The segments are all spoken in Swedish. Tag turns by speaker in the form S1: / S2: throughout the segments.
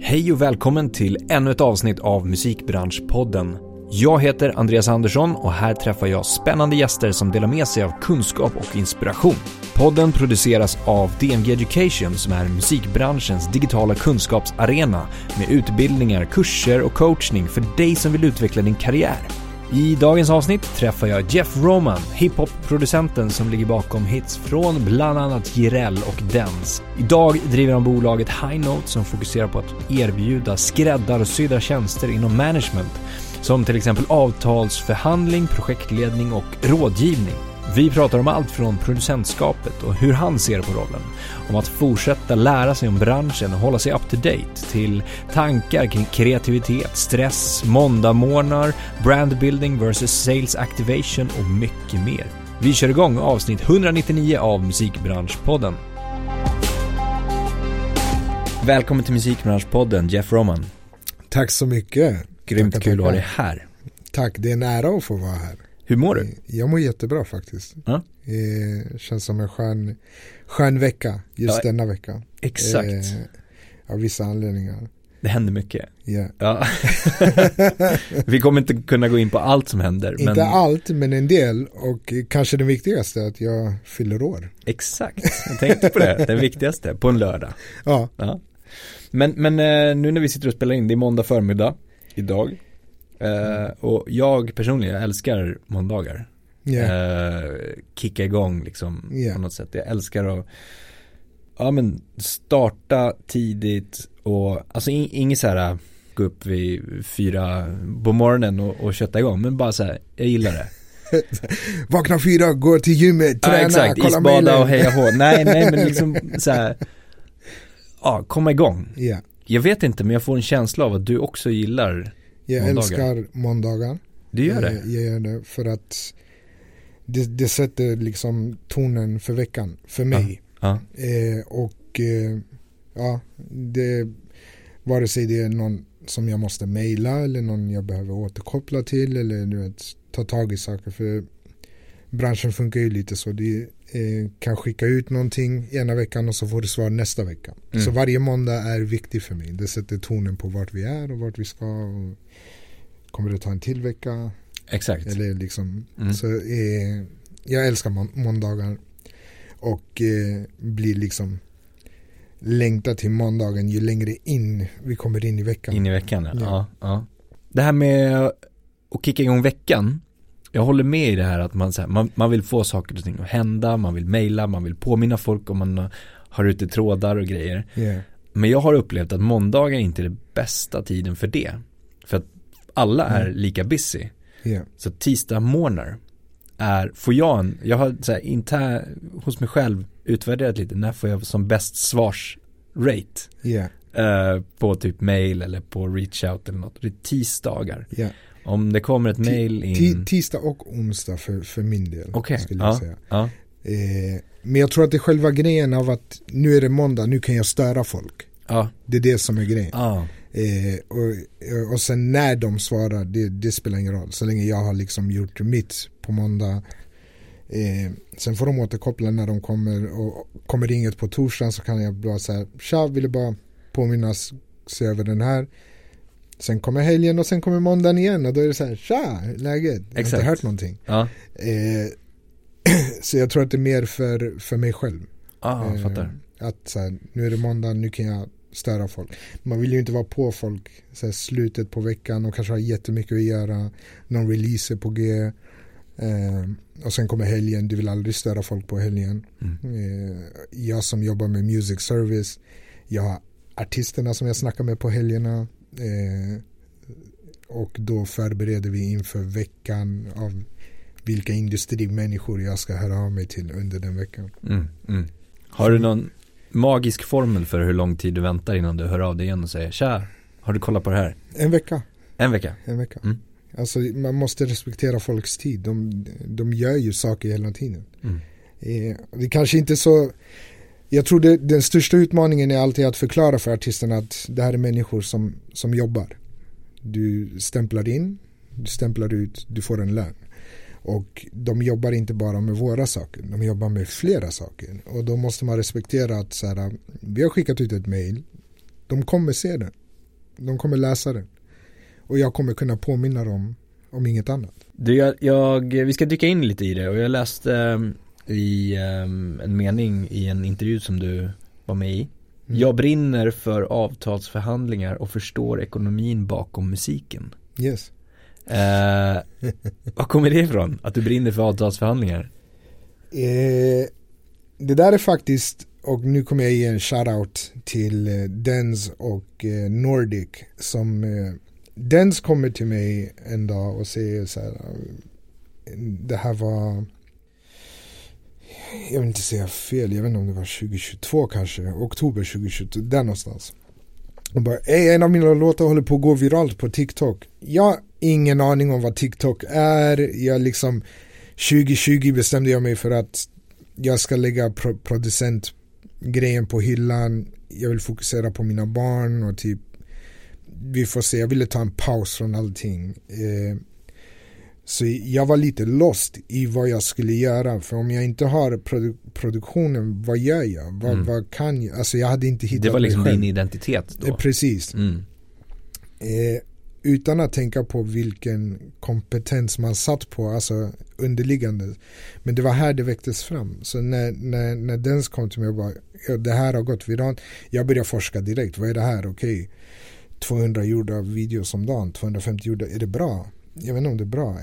S1: Hej och välkommen till ännu ett avsnitt av Musikbranschpodden. Jag heter Andreas Andersson och här träffar jag spännande gäster som delar med sig av kunskap och inspiration. Podden produceras av DMG Education som är musikbranschens digitala kunskapsarena med utbildningar, kurser och coachning för dig som vill utveckla din karriär. I dagens avsnitt träffar jag Jeff Roman, hiphop-producenten som ligger bakom hits från bland annat Jireel och Dens. Idag driver han bolaget High Note som fokuserar på att erbjuda skräddarsydda tjänster inom management, som till exempel avtalsförhandling, projektledning och rådgivning. Vi pratar om allt från producentskapet och hur han ser på rollen, om att fortsätta lära sig om branschen och hålla sig up to date, till tankar kring kreativitet, stress, måndagmorgnar, brandbuilding versus sales activation och mycket mer. Vi kör igång avsnitt 199 av Musikbranschpodden. Välkommen till Musikbranschpodden, Jeff Roman.
S2: Tack så mycket.
S1: Grymt
S2: Tackar,
S1: kul att ha dig här.
S2: Tack, det är en ära att få vara här.
S1: Hur mår du?
S2: Jag mår jättebra faktiskt.
S1: Ja.
S2: Eh, känns som en skön, skön vecka just
S1: Ja,
S2: denna vecka.
S1: Exakt.
S2: Eh, av vissa anledningar.
S1: Det händer mycket.
S2: Ja.
S1: Ja. Vi kommer inte kunna gå in på allt som händer.
S2: Inte
S1: men
S2: allt, men en del. Och kanske det viktigaste är att jag fyller år.
S1: Exakt, jag tänkte på det. Det viktigaste, på en lördag.
S2: Ja,
S1: Ja. Men, men eh, nu när vi sitter och spelar in, det är måndag förmiddag idag. Eh, och jag personligen, jag älskar måndagar.
S2: ja,
S1: Eh, kicka igång liksom
S2: Ja.
S1: på något sätt. Jag älskar att ja, men starta tidigt och alltså in, inget så här gå upp vid fyra på morgonen och, och kötta igång. Men bara så här, jag gillar det.
S2: Vakna fyra, gå till gymmet, träna,
S1: ja, exakt,
S2: kolla
S1: isbada
S2: mejlen.
S1: och heja hå. Nej, nej men liksom så här, ja, komma igång.
S2: Ja,
S1: Jag vet inte men jag får en känsla av att du också gillar,
S2: jag
S1: Måndagar.
S2: älskar måndagar.
S1: du gör det?
S2: Jag gör det för att det, det sätter liksom tonen för veckan, för mig.
S1: Ja,
S2: Eh, och eh, ja, det, vare sig det är någon som jag måste mejla eller någon jag behöver återkoppla till eller du vet, ta tag i saker. För branschen funkar ju lite så. Du eh, kan skicka ut någonting ena veckan och så får du svar nästa vecka.
S1: Mm.
S2: Så varje måndag är viktig för mig. Det sätter tonen på vart vi är och vart vi ska. Och kommer det ta en till vecka?
S1: exakt.
S2: Eller liksom,
S1: Mm.
S2: så eh, jag älskar må- måndagar och eh, blir liksom längtar till måndagen ju längre in vi kommer in i veckan.
S1: In i veckan ja.
S2: Ja.
S1: ja. ja. Det här med att kicka igång veckan. Jag håller med i det här att man, så här, man, man vill få saker och ting att hända, man vill mejla, man vill påminna folk om man har ute trådar och grejer.
S2: Yeah.
S1: Men jag har upplevt att måndagar inte är den bästa tiden för det. För att alla är
S2: Mm.
S1: lika busy.
S2: Yeah.
S1: Så tisdag morgnar är, får jag en, jag har så här, inte hos mig själv utvärderat lite, när får jag som bäst svarsrate?
S2: Yeah.
S1: eh, på typ mail eller på reach out eller något. Det är tisdagar.
S2: Yeah.
S1: Om det kommer ett mail in.
S2: Ti- tisdag och onsdag för, för min del. Skulle jag
S1: ja,
S2: säga.
S1: ja,
S2: Eh, men jag tror att det är själva grejen av att nu är det måndag, nu kan jag störa folk.
S1: ja,
S2: Det är det som är grejen.
S1: ja,
S2: Eh, och, och sen när de svarar, det, det spelar ingen roll. Så länge jag har liksom gjort mitt på måndag. Eh, sen får de återkoppla när de kommer. Och kommer det inget på torsdagen så kan jag bara säga, tja, ville bara påminnas, se över den här. Sen kommer helgen och sen kommer måndagen igen och då är det så här, tja, läget? Jag har
S1: Exakt.
S2: inte hört någonting.
S1: ja,
S2: Eh, så jag tror att det är mer för, för mig själv.
S1: jag
S2: Eh,
S1: fattar.
S2: Att så här, nu är det måndag, nu kan jag störa folk. Man vill ju inte vara på folk så här, slutet på veckan och kanske ha jättemycket att göra. Någon release är på G. Eh, och sen kommer helgen, du vill aldrig störa folk på helgen.
S1: Mm.
S2: Eh, jag som jobbar med music service, jag har artisterna som jag snackar med på helgerna. Eh, och då förbereder vi inför veckan av vilka industrimänniskor jag ska höra av mig till under den veckan.
S1: Mm, mm. Har du någon magisk formel för hur lång tid du väntar innan du hör av dig igen och säger tja, har du kollat på det här?
S2: En vecka.
S1: En vecka?
S2: En vecka.
S1: Mm.
S2: Alltså man måste respektera folks tid. De, de gör ju saker hela tiden.
S1: Mm.
S2: Eh, det kanske inte är så jag tror det, den största utmaningen är alltid att förklara för artisterna att det här är människor som, som jobbar. Du stämplar in, du stämplar ut, du får en lön. Och de jobbar inte bara med våra saker, de jobbar med flera saker. Och då måste man respektera att så här, vi har skickat ut ett mail, de kommer se det. De kommer läsa den. Och jag kommer kunna påminna dem om inget annat.
S1: Du, jag, jag, vi ska dyka in lite i det och jag läste ehm, i um, en mening i en intervju som du var med i. Mm. Jag brinner för avtalsförhandlingar och förstår ekonomin bakom musiken.
S2: Yes.
S1: Uh, var kommer det ifrån? Att du brinner för avtalsförhandlingar?
S2: Eh, det där är faktiskt, och nu kommer jag ge en shoutout till eh, Dens och eh, Nordic som eh, Dens kommer till mig en dag och säger så här det här var jag vill inte säga fel, jag vet inte om det var 2022 kanske, oktober 2022, där någonstans. Och bara, en av mina låtar håller på att gå viralt på TikTok. Jag har ingen aning om vad TikTok är, jag liksom 2020 bestämde jag mig för att jag ska lägga pro producentgrejen på hyllan, jag vill fokusera på mina barn och typ vi får se, jag ville ta en paus från allting. Eh, så jag var lite lost i vad jag skulle göra. För om jag inte har produ produktionen, vad gör jag? Vad, mm. vad, kan jag? Alltså jag hade inte hittat
S1: Det var liksom din identitet då?
S2: Eh, precis. Mm. Eh, utan att tänka på vilken kompetens man satt på, alltså underliggande. Men det var här det väcktes fram. Så när, när, när den kom till mig och bara, ja, det här har gått viralt. Jag började forska direkt, vad är det här? Okej, okay. 200 gjorda videos om dagen, 250 gjorda, är det bra? Jag vet inte om det är bra.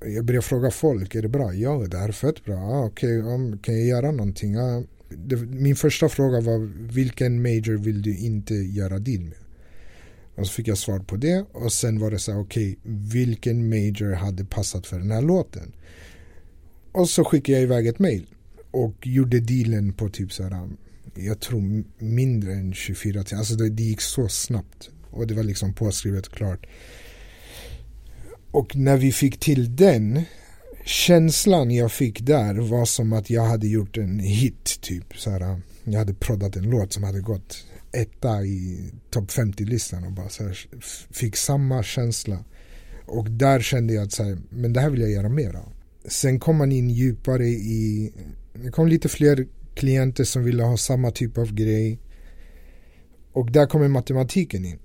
S2: Jag börjar fråga folk, är det bra? Ja, det här är fett bra. Ah, Okej, okay, kan jag göra någonting? Ah, det, min första fråga var, vilken major vill du inte göra deal med? Och så fick jag svar på det och sen var det så här, okej, okay, vilken major hade passat för den här låten? Och så skickade jag iväg ett mail och gjorde dealen på typ så här, jag tror mindre än 24 timmar, alltså det, det gick så snabbt och det var liksom påskrivet klart. Och när vi fick till den känslan jag fick där var som att jag hade gjort en hit typ. Så här, jag hade proddat en låt som hade gått etta i topp 50-listan och bara så här, fick samma känsla. Och där kände jag att så här, men det här vill jag göra mer av. Sen kom man in djupare i, det kom lite fler klienter som ville ha samma typ av grej. Och där kommer matematiken in.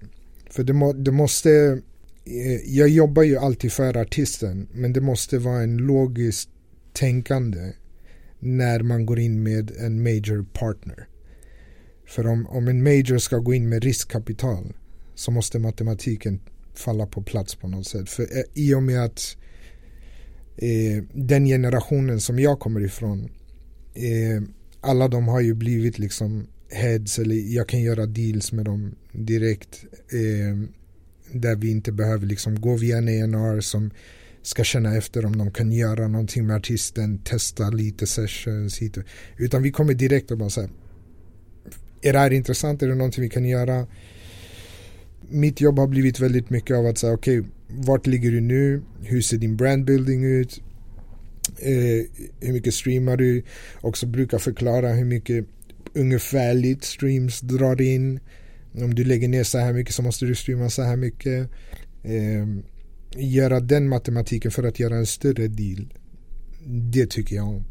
S2: För det, må, det måste, Eh, jag jobbar ju alltid för artisten men det måste vara en logiskt tänkande när man går in med en major partner. För om, om en major ska gå in med riskkapital så måste matematiken falla på plats på något sätt. För eh, i och med att eh, den generationen som jag kommer ifrån eh, alla de har ju blivit liksom heads eller jag kan göra deals med dem direkt eh, där vi inte behöver liksom gå via en ENR som ska känna efter om de kan göra någonting med artisten, testa lite sessions hit utan vi kommer direkt och bara säger är det här intressant, är det någonting vi kan göra mitt jobb har blivit väldigt mycket av att säga okej, okay, vart ligger du nu? Hur ser din brandbuilding ut? Eh, hur mycket streamar du? Också brukar förklara hur mycket ungefärligt streams drar in. Om du lägger ner så här mycket så måste du streama så här mycket. Eh, göra den matematiken för att göra en större deal. Det tycker jag om.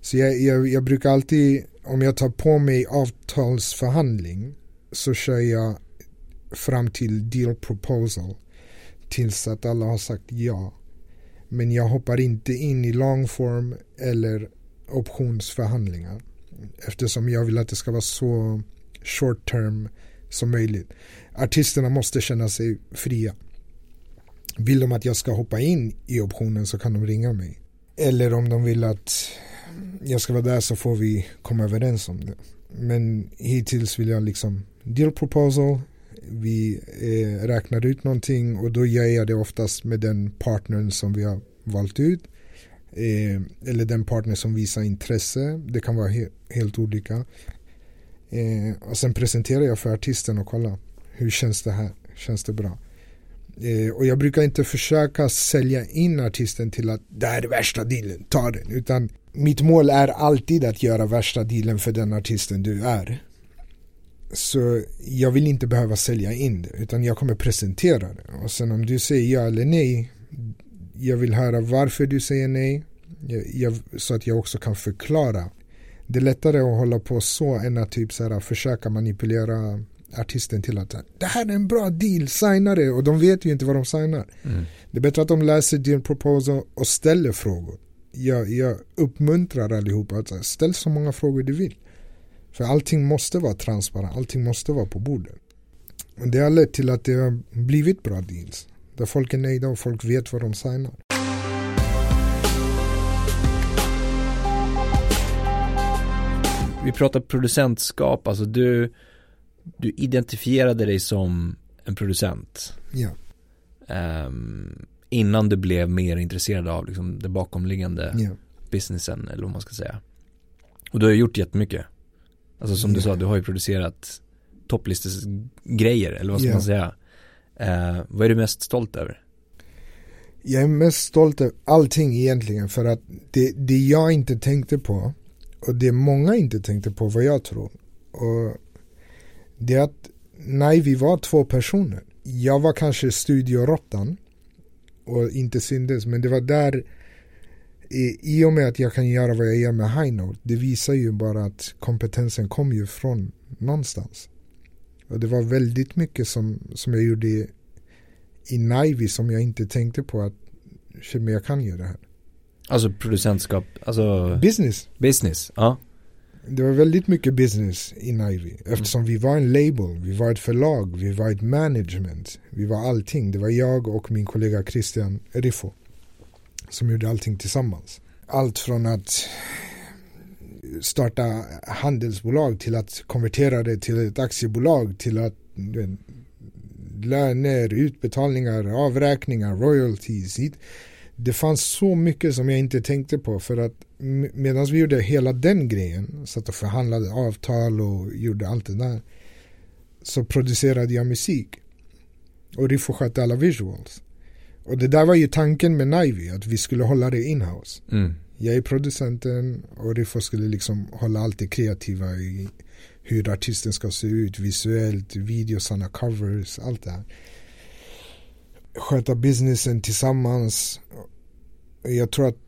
S2: Så jag, jag, jag brukar alltid, om jag tar på mig avtalsförhandling så kör jag fram till deal proposal tills att alla har sagt ja. Men jag hoppar inte in i long form eller optionsförhandlingar eftersom jag vill att det ska vara så short term som möjligt. Artisterna måste känna sig fria. Vill de att jag ska hoppa in i optionen så kan de ringa mig. Eller om de vill att jag ska vara där så får vi komma överens om det. Men hittills vill jag liksom deal proposal, vi eh, räknar ut någonting och då gör jag det oftast med den partnern som vi har valt ut. Eh, eller den partner som visar intresse. Det kan vara he helt olika. Eh, och sen presenterar jag för artisten och kollar. Hur känns det här? Känns det bra? Eh, och jag brukar inte försöka sälja in artisten till att det här är värsta dealen, ta den. Utan mitt mål är alltid att göra värsta dealen för den artisten du är. Så jag vill inte behöva sälja in det utan jag kommer presentera det. Och sen om du säger ja eller nej jag vill höra varför du säger nej jag, jag, så att jag också kan förklara. Det är lättare att hålla på så än att typ så här, försöka manipulera artisten till att det här är en bra deal, signa det och de vet ju inte vad de signar.
S1: Mm.
S2: Det är bättre att de läser din proposal och ställer frågor. Jag, jag uppmuntrar allihopa att ställa så många frågor du vill. För allting måste vara transparent, allting måste vara på bordet. Det har lett till att det har blivit bra deals. Där folk är nöjda och folk vet vad de signar.
S1: Vi pratar producentskap, alltså du, du identifierade dig som en producent.
S2: Ja.
S1: Um, innan du blev mer intresserad av liksom, det bakomliggande
S2: ja.
S1: businessen eller vad man ska säga. Och du har gjort jättemycket. Alltså som du sa, du har ju producerat topplistesgrejer eller vad ska
S2: Ja.
S1: man säga. Uh, vad är du mest stolt över?
S2: Jag är mest stolt över allting egentligen för att det, det jag inte tänkte på och det många inte tänkte på vad jag tror. Och det är att nej, vi var två personer. Jag var kanske studioråttan och inte syntes men det var där i, och med att jag kan göra vad jag gör med High Note det visar ju bara att kompetensen kom ju från någonstans. Och det var väldigt mycket som, som jag gjorde i, i Nivy som jag inte tänkte på att men jag kan ju det här.
S1: Alltså producentskap, alltså
S2: Business.
S1: business, ja.
S2: Det var väldigt mycket business i Nivy eftersom vi var en label, vi var ett förlag, vi var ett management, vi var allting. Det var jag och min kollega Christian Riffo som gjorde allting tillsammans. Allt från att starta handelsbolag till att konvertera det till ett aktiebolag till att löner, utbetalningar, avräkningar, royalties. Det fanns så mycket som jag inte tänkte på för att medan vi gjorde hela den grejen, satt och förhandlade avtal och gjorde allt det där så producerade jag musik och Riffo skötte alla visuals. Och det där var ju tanken med Nivy, att vi skulle hålla det inhouse.
S1: Mm.
S2: Jag är producenten och Riffo skulle liksom hålla allt det kreativa i hur artisten ska se ut visuellt, videosarna, covers, allt det här. Sköta businessen tillsammans. Jag tror att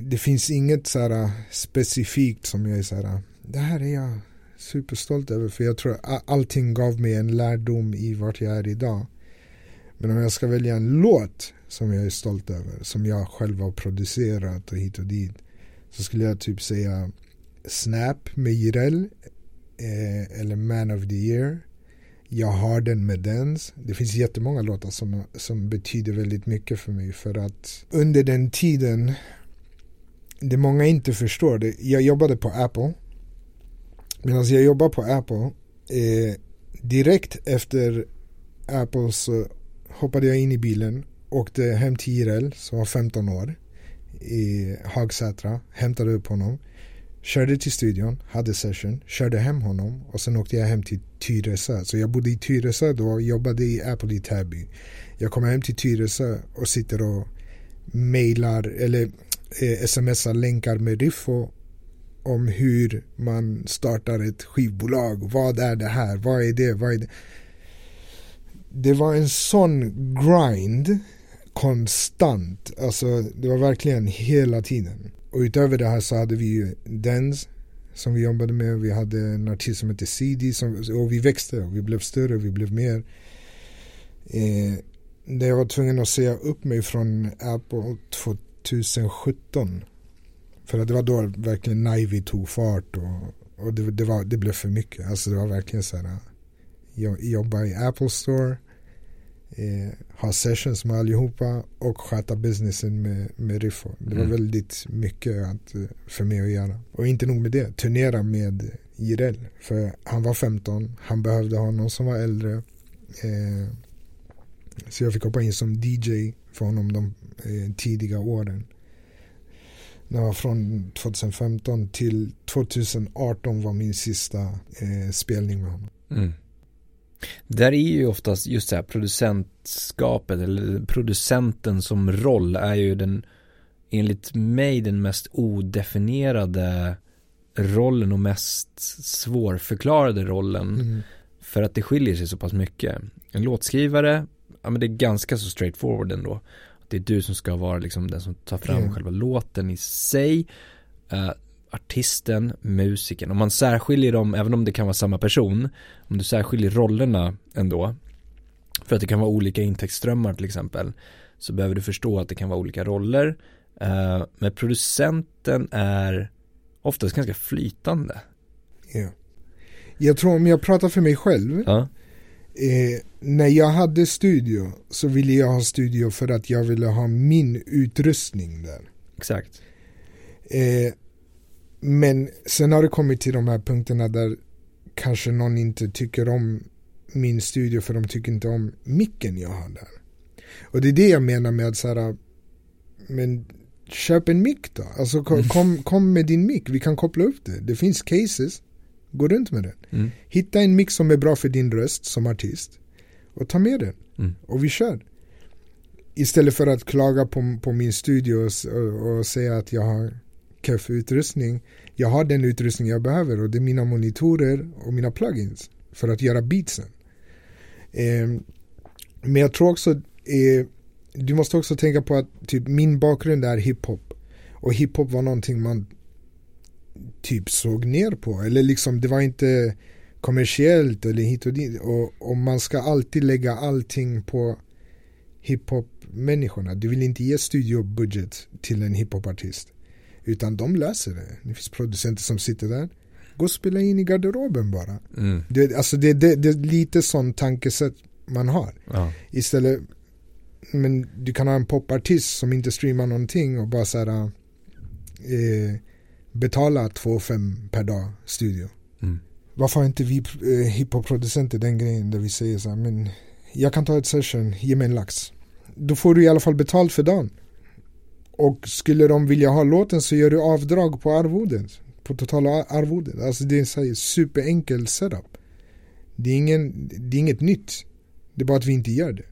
S2: det finns inget så här äh, specifikt som jag är så här, äh, det här är jag superstolt över för jag tror att allting gav mig en lärdom i vart jag är idag. Men om jag ska välja en låt som jag är stolt över, som jag själv har producerat och hit och dit, så skulle jag typ säga Snap med Jireel eh, eller Man of the Year. Jag har den med dens. Det finns jättemånga låtar som, som betyder väldigt mycket för mig för att under den tiden det många inte förstår, det, jag jobbade på Apple medan jag jobbade på Apple eh, direkt efter Apple så hoppade jag in i bilen åkte hem till Jireel som var 15 år i Hagsätra, hämtade upp honom körde till studion, hade session, körde hem honom och sen åkte jag hem till Tyresö. Så jag bodde i Tyresö då och jobbade i Apple i Täby. Jag kommer hem till Tyresö och sitter och mejlar eller eh, smsar länkar med Riffo om hur man startar ett skivbolag. Vad är det här? Vad är det? Vad är det? Det var en sån grind konstant. Alltså det var verkligen hela tiden. Och utöver det här så hade vi ju Dens som vi jobbade med. Vi hade en artist som hette CD som, och vi växte och vi blev större, och vi blev mer. Eh, där jag var tvungen att säga upp mig från Apple 2017. För att det var då verkligen Nivy tog fart och, och det, det, var, det blev för mycket. Alltså det var verkligen så här. Eh, jag jobba i Apple Store eh, ha sessions med allihopa och sköta businessen med, med Riffo. Det var
S1: Mm.
S2: väldigt mycket att, eh, för mig att göra. Och inte nog med det, turnera med Jireel. För han var 15, han behövde ha någon som var äldre. Eh, så jag fick hoppa in som DJ för honom de eh, tidiga åren. Det var från 2015 till 2018 var min sista eh, spelning med honom.
S1: Mm. Där är ju oftast just så här producentskapet eller producenten som roll är ju den enligt mig den mest odefinierade rollen och mest svårförklarade rollen
S2: Mm.
S1: för att det skiljer sig så pass mycket. En låtskrivare, ja men det är ganska så straightforward ändå. Det är du som ska vara liksom den som tar fram
S2: Mm.
S1: själva låten i sig. Eh, artisten, musikern, om man särskiljer dem, även om det kan vara samma person, om du särskiljer rollerna ändå, för att det kan vara olika intäktsströmmar till exempel, så behöver du förstå att det kan vara olika roller. Uh, men producenten är oftast ganska flytande.
S2: Ja. Jag tror om jag pratar för mig själv,
S1: Ja,
S2: eh, när jag hade studio så ville jag ha studio för att jag ville ha min utrustning där.
S1: exakt.
S2: Eh, men sen har det kommit till de här punkterna där kanske någon inte tycker om min studio för de tycker inte om micken jag har där. Och det är det jag menar med att så här, men köp en mick då. Alltså kom, kom, kom med din mick, vi kan koppla upp det. Det finns cases, gå runt med den.
S1: Mm.
S2: Hitta en mick som är bra för din röst som artist och ta med den.
S1: Mm.
S2: Och vi kör. Istället för att klaga på, på min studio och, och, och säga att jag har keff utrustning. Jag har den utrustning jag behöver och det är mina monitorer och mina plugins för att göra beatsen. Eh, men jag tror också, eh, du måste också tänka på att typ min bakgrund är hiphop. Och hiphop var någonting man typ såg ner på. Eller liksom det var inte kommersiellt eller hit och dit. Och, och man ska alltid lägga allting på hiphop-människorna. Du vill inte ge studiobudget till en hiphopartist. Utan de löser det. Det finns producenter som sitter där. Gå och spela in i garderoben bara.
S1: Mm.
S2: Det, alltså det, det, det är lite sån tankesätt man har.
S1: Ja.
S2: Istället, men du kan ha en popartist som inte streamar någonting och bara såhär eh, betala 2,5 per dag studio.
S1: Mm.
S2: Varför har inte vi eh, hiphop-producenter den grejen där vi säger så här, men jag kan ta ett session, ge mig en lax. Då får du i alla fall betalt för dagen. Och skulle de vilja ha låten så gör du avdrag på arvodet. På totala arvodet. Alltså det är en så här superenkel setup. Det är, ingen, det är inget nytt. Det är bara att vi inte gör det.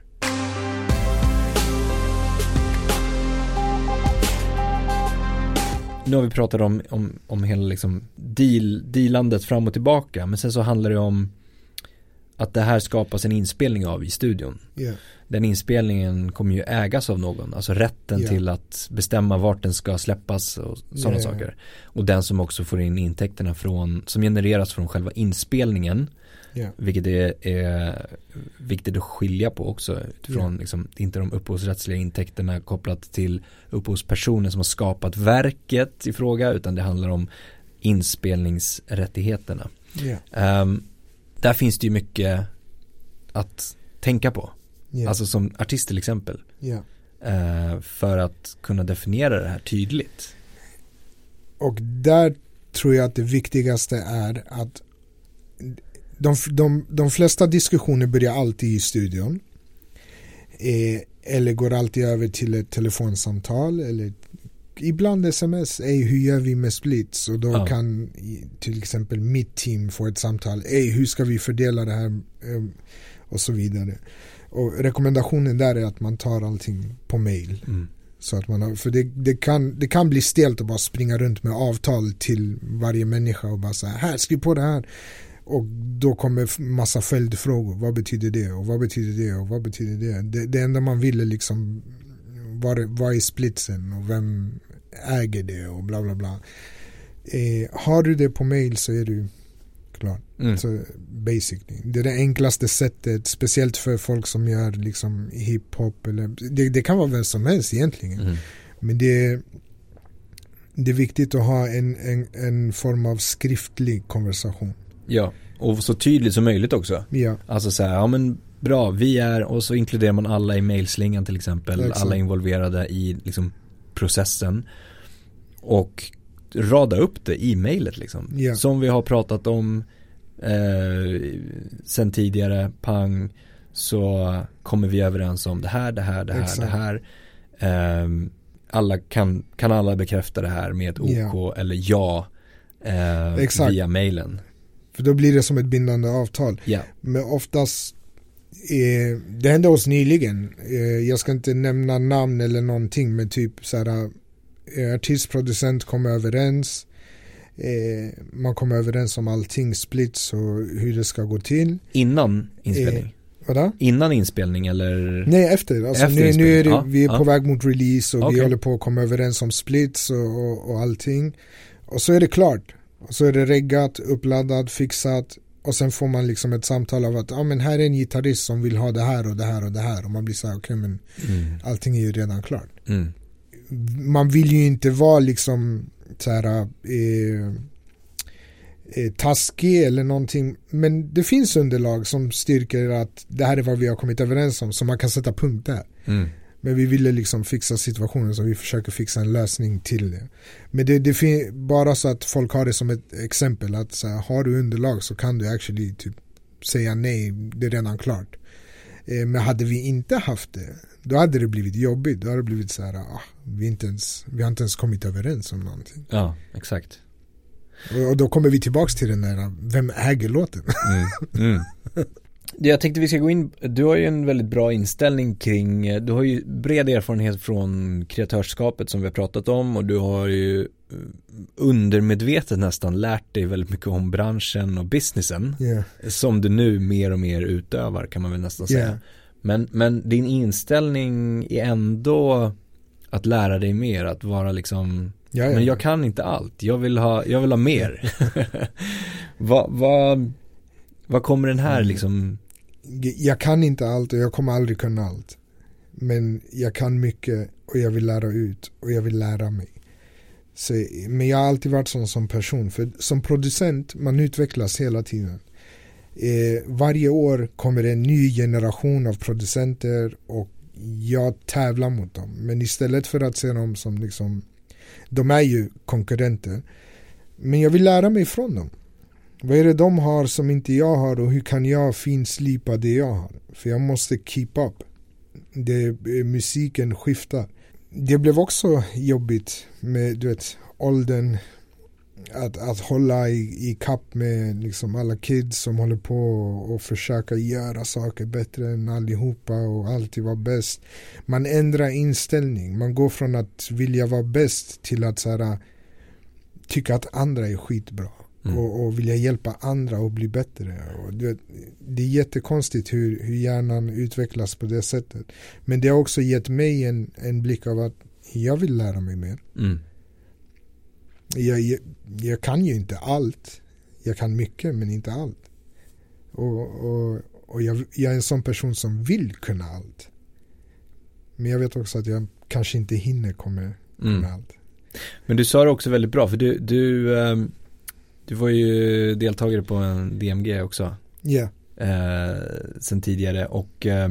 S1: Nu har vi pratat om, om, om hela liksom deal, dealandet fram och tillbaka, men sen så handlar det om att det här skapas en inspelning av i studion.
S2: Yeah.
S1: Den inspelningen kommer ju ägas av någon, alltså rätten
S2: Ja.
S1: till att bestämma vart den ska släppas och sådana
S2: ja.
S1: saker. Och den som också får in intäkterna från, som genereras från själva inspelningen,
S2: Yeah.
S1: vilket är, är viktigt att skilja på också utifrån liksom, inte de upphovsrättsliga intäkterna kopplat till upphovspersonen som har skapat verket i fråga utan det handlar om inspelningsrättigheterna.
S2: Yeah.
S1: Där finns det ju mycket att tänka på,
S2: Yeah.
S1: alltså som artist till exempel,
S2: yeah.
S1: eh, för att kunna definiera det här tydligt.
S2: Och där tror jag att det viktigaste är att de, de, de flesta diskussioner börjar alltid i studion. Eh, eller går alltid över till ett telefonsamtal eller ibland sms. Ey, hur gör vi med splits? Och då
S1: Ja.
S2: kan till exempel mitt team få ett samtal. Ey, hur ska vi fördela det här? Eh, och så vidare. Och rekommendationen där är att man tar allting på mail.
S1: Mm.
S2: Så att man har, för det, det, kan, det kan bli stelt att bara springa runt med avtal till varje människa och bara säga här skriv på det här. Och då kommer massa följdfrågor. Vad betyder det? Och vad betyder det? Och vad betyder det? Det, det enda man vill är liksom vad, är- splitsen och vem äger det och bla bla bla. Eh, har du det på mail så är du klar.
S1: Mm.
S2: Så basically. Det är det enklaste sättet, speciellt för folk som gör liksom hiphop eller det, det kan vara vem som helst egentligen.
S1: Mm.
S2: Men det är, det är viktigt att ha en, en, en form av skriftlig konversation.
S1: Ja, och så tydligt som möjligt också.
S2: Ja,
S1: Alltså så här, ja men bra, vi är, och så inkluderar man alla i mailslingan till exempel,
S2: Exakt.
S1: alla involverade i liksom processen. Och rada upp det i mejlet liksom.
S2: Ja.
S1: Som vi har pratat om eh, sen tidigare, pang, så kommer vi överens om det här, det här, det här,
S2: Exakt.
S1: det här. Ehm, alla kan, kan alla bekräfta det här med ett OK
S2: Ja.
S1: eller ja eh, via mailen.
S2: för då blir det som ett bindande avtal.
S1: Ja,
S2: Men oftast, eh, det hände oss nyligen, eh, jag ska inte nämna namn eller någonting men typ så här, eh, artistproducent kommer överens, eh, man kommer överens om allting, splits och hur det ska gå till.
S1: innan inspelning.
S2: Vadå?
S1: Innan inspelning eller?
S2: Nej efter, alltså
S1: Efter
S2: nu, nu är det.
S1: Ja,
S2: vi är
S1: ja.
S2: på väg mot release och
S1: Okej.
S2: vi håller på att komma överens om splits och, och, och allting. Och så är det klart. Och så är det reggat, uppladdat, fixat. Och sen får man liksom ett samtal av att ja, men här är en gitarrist som vill ha det här och det här och det här. Och man blir så här, okej okay, men mm. allting är ju redan klart. Mm. Man vill ju inte vara liksom så här, eh, eh, taskig eller någonting. Men det finns underlag som styrker att det här är vad vi har kommit överens om. Så man kan sätta punkt där. Mm. Men vi ville liksom fixa situationen så vi försöker fixa en lösning till det. Men det, det är bara så att folk har det som ett exempel att så här, har du underlag så kan du actually typ säga nej, det är redan klart. Eh, men hade vi inte haft det, då hade det blivit jobbigt. Då hade det blivit så här, ah, vi, inte ens, vi har inte ens kommit överens om någonting.
S1: Ja, exakt.
S2: Och, och då kommer vi tillbaka till den där, vem äger låten? Mm. Mm.
S1: Jag tänkte vi ska gå in, du har ju en väldigt bra inställning kring, du har ju bred erfarenhet från kreatörskapet som vi har pratat om och du har ju eh, undermedvetet nästan lärt dig väldigt mycket om branschen och businessen yeah. som du nu mer och mer utövar kan man väl nästan säga. Yeah. Men, men din inställning är ändå att lära dig mer, att vara liksom Jaja. Men jag kan inte allt, jag vill ha, jag vill ha mer. vad, vad, vad kommer den här mm. liksom
S2: jag kan inte allt och jag kommer aldrig kunna allt. Men jag kan mycket och jag vill lära ut och jag vill lära mig. Så, men jag har alltid varit sån som person. För som producent, man utvecklas hela tiden. Eh, varje år kommer det en ny generation av producenter och jag tävlar mot dem. Men istället för att se dem som liksom, de är ju konkurrenter. Men jag vill lära mig från dem. Vad är det de har som inte jag har och hur kan jag finslipa det jag har? För jag måste keep up. Det, eh, musiken skiftar. Det blev också jobbigt med du vet, åldern. Att, att hålla i, i kapp med liksom alla kids som håller på och försöka göra saker bättre än allihopa och alltid vara bäst. Man ändrar inställning. Man går från att vilja vara bäst till att så här, tycka att andra är skitbra. Mm. Och, och vilja hjälpa andra att bli bättre. Och det, det är jättekonstigt hur, hur hjärnan utvecklas på det sättet. Men det har också gett mig en, en blick av att jag vill lära mig mer. Mm. Jag, jag, jag, kan ju inte allt. Jag kan mycket men inte allt. Och, och, och jag, jag är en sån person som vill kunna allt. Men jag vet också att jag kanske inte hinner komma kunna mm. allt.
S1: Men du sa det också väldigt bra för du, du um du var ju deltagare på en DMG också.
S2: Ja.
S1: Yeah. Eh, sen tidigare och eh,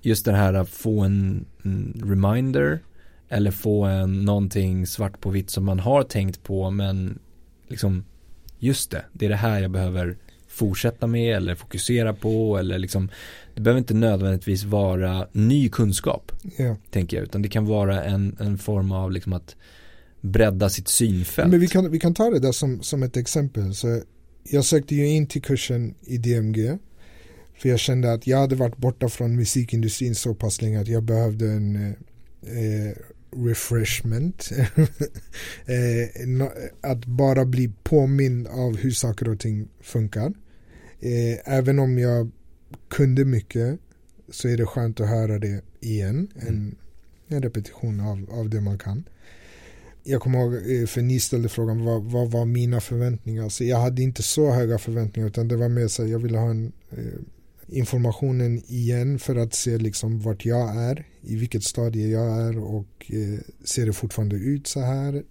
S1: just det här att få en, en, reminder eller få en någonting svart på vitt som man har tänkt på men liksom just det, det är det här jag behöver fortsätta med eller fokusera på eller liksom det behöver inte nödvändigtvis vara ny kunskap yeah. tänker jag utan det kan vara en, en form av liksom att bredda sitt synfält.
S2: Men vi kan, vi kan ta det där som, som ett exempel. Så jag sökte ju in till kursen i DMG. För jag kände att jag hade varit borta från musikindustrin så pass länge att jag behövde en eh, refreshment. eh, att bara bli påmind av hur saker och ting funkar. Eh, även om jag kunde mycket så är det skönt att höra det igen. En, mm. en repetition av, av det man kan jag kommer ihåg, eh, för ni ställde frågan vad, vad var mina förväntningar? Så jag hade inte så höga förväntningar utan det var mer så jag ville ha en, eh, informationen igen för att se liksom vart jag är, i vilket stadie jag är och eh, ser det fortfarande ut så här?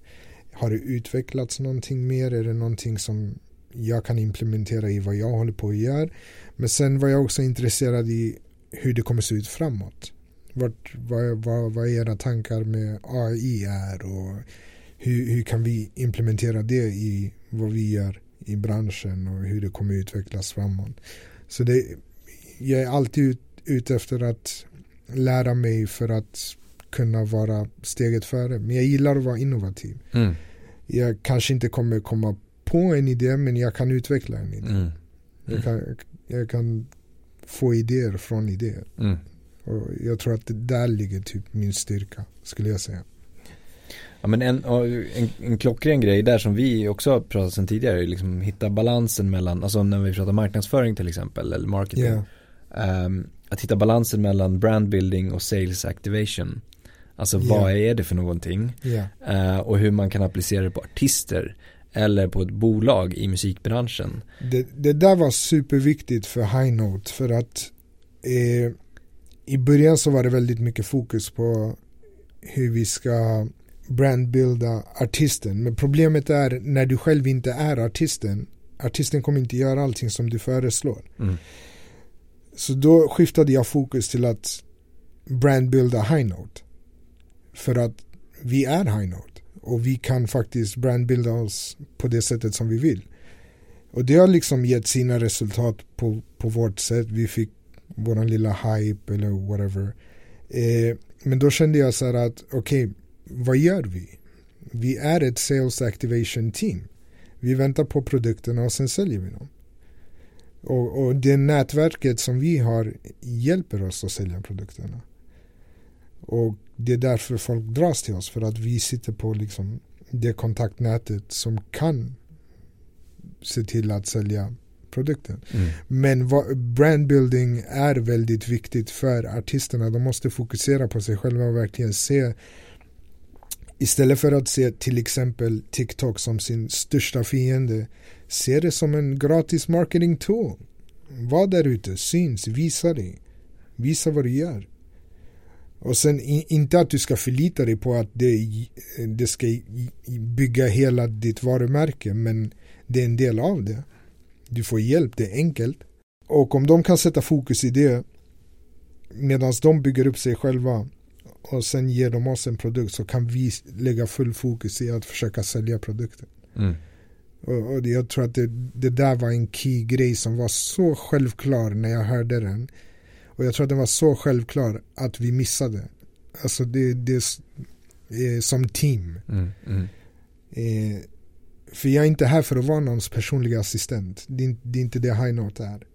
S2: Har det utvecklats någonting mer? Är det någonting som jag kan implementera i vad jag håller på att göra? Men sen var jag också intresserad i hur det kommer se ut framåt. Vart, vad, vad, vad era tankar med AI är och hur, hur kan vi implementera det i vad vi gör i branschen och hur det kommer utvecklas framåt. Så det, jag är alltid ut, ute efter att lära mig för att kunna vara steget före. Men jag gillar att vara innovativ. Mm. Jag kanske inte kommer komma på en idé men jag kan utveckla en idé. Mm. Mm. Jag, kan, jag kan få idéer från idéer. Och jag tror att det där ligger typ min styrka, skulle jag säga.
S1: Ja men en, en, en klockren grej där som vi också har pratat sen tidigare, liksom hitta balansen mellan, alltså när vi pratar marknadsföring till exempel, eller marketing. Yeah. Um, att hitta balansen mellan brandbuilding och sales activation. Alltså vad är det för någonting?
S2: Yeah.
S1: Uh, och hur man kan applicera det på artister eller på ett bolag i musikbranschen.
S2: Det, det där var superviktigt för High Note för att eh, i början så var det väldigt mycket fokus på hur vi ska brandbilda artisten. Men problemet är när du själv inte är artisten. Artisten kommer inte göra allting som du föreslår.
S1: Mm.
S2: Så då skiftade jag fokus till att brandbilda High Note. För att vi är High Note. Och vi kan faktiskt brandbilda oss på det sättet som vi vill. Och det har liksom gett sina resultat på, på vårt sätt. Vi fick våran lilla hype eller whatever. Eh, men då kände jag så här att okej, okay, vad gör vi? Vi är ett sales activation team. Vi väntar på produkterna och sen säljer vi dem. Och, och det nätverket som vi har hjälper oss att sälja produkterna. Och det är därför folk dras till oss för att vi sitter på liksom det kontaktnätet som kan se till att sälja produkten.
S1: Mm.
S2: Men brandbuilding är väldigt viktigt för artisterna. De måste fokusera på sig själva och verkligen se Istället för att se till exempel TikTok som sin största fiende Se det som en gratis marketing tool Var där ute, syns, visa dig Visa vad du gör och sen inte att du ska förlita dig på att det, det ska bygga hela ditt varumärke men det är en del av det. Du får hjälp, det är enkelt. Och om de kan sätta fokus i det medan de bygger upp sig själva och sen ger de oss en produkt så kan vi lägga full fokus i att försöka sälja produkten.
S1: Mm.
S2: Och, och, jag tror att det, det där var en key grej som var så självklar när jag hörde den. Och jag tror att den var så självklar att vi missade. Alltså det, det är som team.
S1: Mm, mm.
S2: Eh, för jag är inte här för att vara någons personliga assistent. Det är, det är inte det High Note är.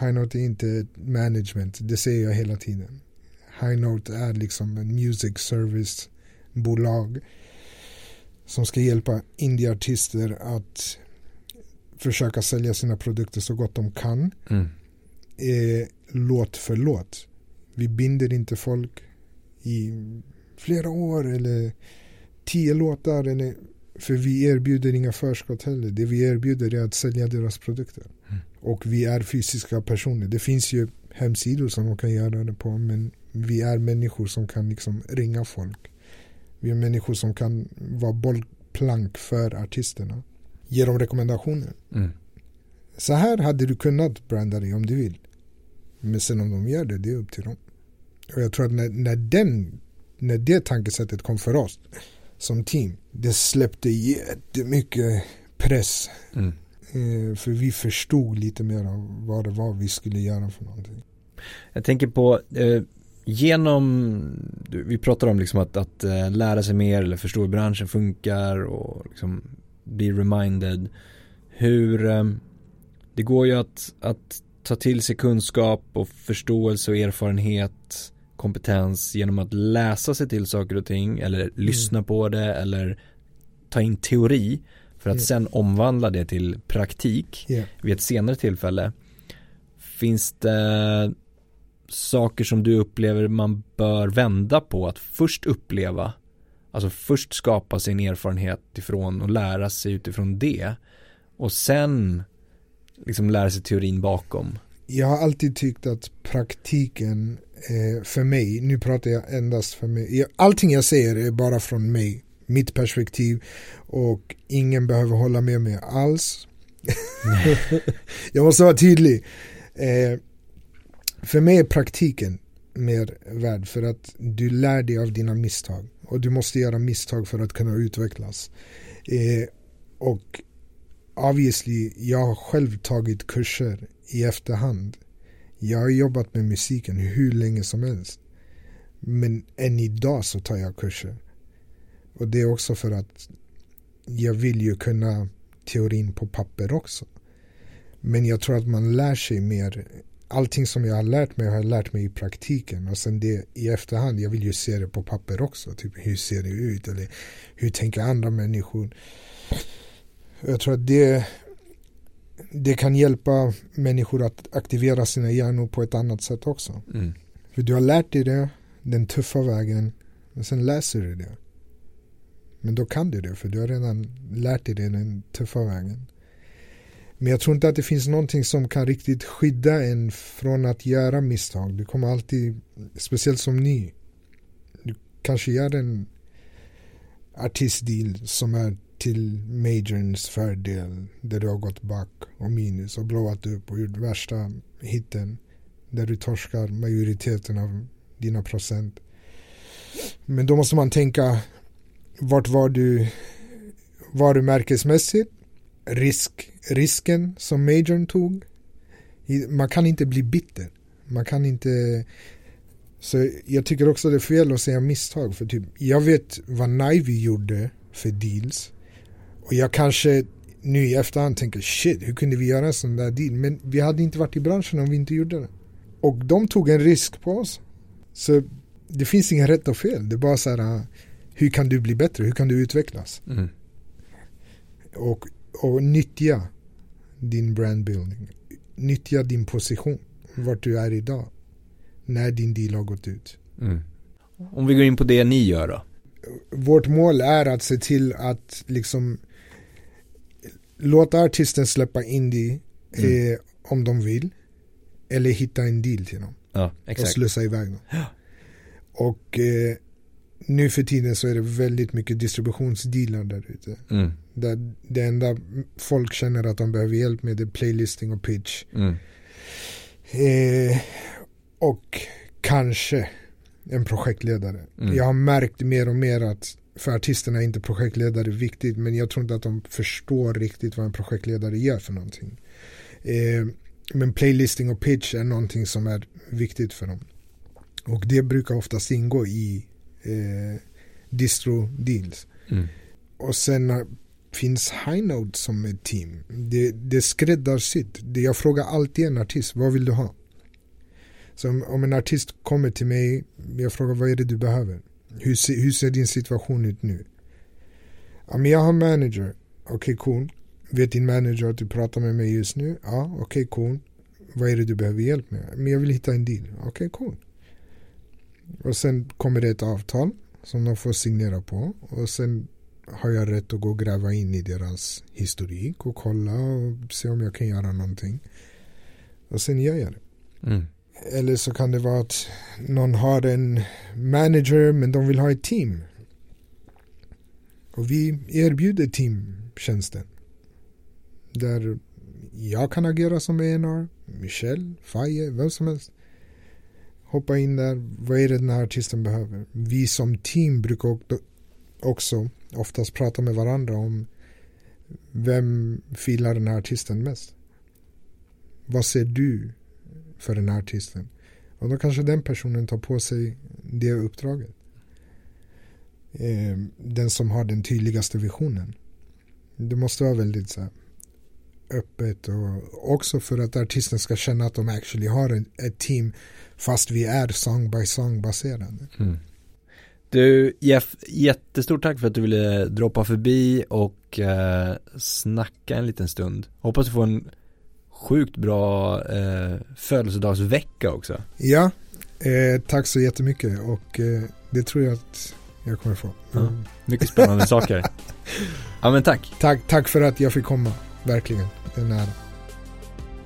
S2: High Note är inte management, det säger jag hela tiden. High Note är liksom en music service bolag som ska hjälpa indieartister att försöka sälja sina produkter så gott de kan.
S1: Mm.
S2: Eh, låt för låt. Vi binder inte folk i flera år eller tio låtar. Eller, för vi erbjuder inga förskott heller. Det vi erbjuder är att sälja deras produkter.
S1: Mm.
S2: Och vi är fysiska personer. Det finns ju hemsidor som man kan göra det på. Men vi är människor som kan liksom ringa folk. Vi är människor som kan vara bollplank för artisterna. Ge dem rekommendationer.
S1: Mm.
S2: Så här hade du kunnat branda dig om du vill. Men sen om de gör det, det är upp till dem. Och jag tror att när, när, den, när det tankesättet kom för oss som team, det släppte jättemycket press.
S1: Mm.
S2: Eh, för vi förstod lite mer av vad det var vi skulle göra för någonting.
S1: Jag tänker på eh, genom, vi pratar om liksom att, att äh, lära sig mer eller förstå hur branschen funkar och liksom bli reminded. Hur, äh, det går ju att, att ta till sig kunskap och förståelse och erfarenhet, kompetens genom att läsa sig till saker och ting eller mm. lyssna på det eller ta in teori för att yeah. sen omvandla det till praktik
S2: yeah.
S1: vid ett senare tillfälle. Finns det saker som du upplever man bör vända på att först uppleva Alltså först skapa sin erfarenhet ifrån och lära sig utifrån det och sen liksom lära sig teorin bakom?
S2: Jag har alltid tyckt att praktiken Eh, för mig, nu pratar jag endast för mig, allting jag säger är bara från mig, mitt perspektiv och ingen behöver hålla med mig alls. jag måste vara tydlig. Eh, för mig är praktiken mer värd för att du lär dig av dina misstag och du måste göra misstag för att kunna utvecklas. Eh, och obviously, jag har själv tagit kurser i efterhand. Jag har jobbat med musiken hur länge som helst. Men än idag så tar jag kurser. Och det är också för att jag vill ju kunna teorin på papper också. Men jag tror att man lär sig mer. Allting som jag har lärt mig har jag lärt mig i praktiken. Och sen det i efterhand, jag vill ju se det på papper också. Typ hur ser det ut? Eller hur tänker andra människor? Jag tror att det, det kan hjälpa människor att aktivera sina hjärnor på ett annat sätt också.
S1: Mm.
S2: För du har lärt dig det, den tuffa vägen Men sen läser du det. Men då kan du det för du har redan lärt dig den tuffa vägen. Men jag tror inte att det finns någonting som kan riktigt skydda en från att göra misstag. Du kommer alltid, speciellt som ny, du kanske gör en artistdeal som är till majorns fördel där du har gått back och minus och blåat upp och gjort värsta hitten där du torskar majoriteten av dina procent. Men då måste man tänka vart var du varumärkesmässigt? Risk, risken som majorn tog? Man kan inte bli bitter. Man kan inte så jag tycker också det är fel att säga misstag för typ jag vet vad Nivy gjorde för deals och jag kanske nu i efterhand tänker shit hur kunde vi göra en sån där deal men vi hade inte varit i branschen om vi inte gjorde det och de tog en risk på oss så det finns inga rätt och fel det är bara så här hur kan du bli bättre hur kan du utvecklas mm. och, och nyttja din brandbuilding nyttja din position vart du är idag när din deal har gått ut. Mm.
S1: Om vi går in på det ni gör då?
S2: Vårt mål är att se till att liksom låta artisten släppa indie mm. eh, om de vill. Eller hitta en deal till dem.
S1: Ja,
S2: och slussa iväg dem. Ja. Och eh, nu för tiden så är det väldigt mycket distributionsdealar där ute. Mm. Där det enda folk känner att de behöver hjälp med är playlisting och pitch. Mm. Eh, och kanske en projektledare. Mm. Jag har märkt mer och mer att för artisterna är inte projektledare viktigt men jag tror inte att de förstår riktigt vad en projektledare gör för någonting. Eh, men playlisting och pitch är någonting som är viktigt för dem. Och det brukar oftast ingå i eh, distro deals. Mm. Och sen finns Highnote som ett team. Det, det skräddarsytt. Jag frågar alltid en artist, vad vill du ha? Så om, om, en artist kommer till mig, jag frågar vad är det du behöver? Hur, se, hur ser din situation ut nu? Ja, men jag har manager. Okej, okay, cool. Vet din manager att du pratar med mig just nu? Ja, okej, okay, cool. Vad är det du behöver hjälp med? Men jag vill hitta en deal. Okej, okay, cool. Och sen kommer det ett avtal som de får signera på. Och sen har jag rätt att gå och gräva in i deras historik och kolla och se om jag kan göra någonting. Och sen gör jag det. Mm. Eller så kan det vara att någon har en manager men de vill ha ett team. Och vi erbjuder teamtjänsten. Där jag kan agera som ENR, Michel, Faye, vem som helst. Hoppa in där, vad är det den här artisten behöver? Vi som team brukar också oftast prata med varandra om vem filar den här artisten mest? Vad ser du för den här artisten. Och då kanske den personen tar på sig det uppdraget. Eh, den som har den tydligaste visionen. Det måste vara väldigt så här, öppet och också för att artisten ska känna att de actually har ett team fast vi är song by song baserade. Mm.
S1: Du Jeff, jättestort tack för att du ville droppa förbi och eh, snacka en liten stund. Hoppas du får en sjukt bra eh, födelsedagsvecka också.
S2: Ja, eh, tack så jättemycket och eh, det tror jag att jag kommer få.
S1: Mm. Ja, mycket spännande saker. Ja men tack.
S2: tack. Tack för att jag fick komma, verkligen. Det är nära.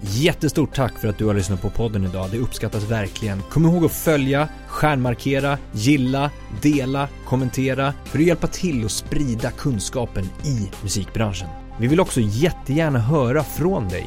S1: Jättestort tack för att du har lyssnat på podden idag. Det uppskattas verkligen. Kom ihåg att följa, stjärnmarkera, gilla, dela, kommentera för att hjälpa till att sprida kunskapen i musikbranschen. Vi vill också jättegärna höra från dig.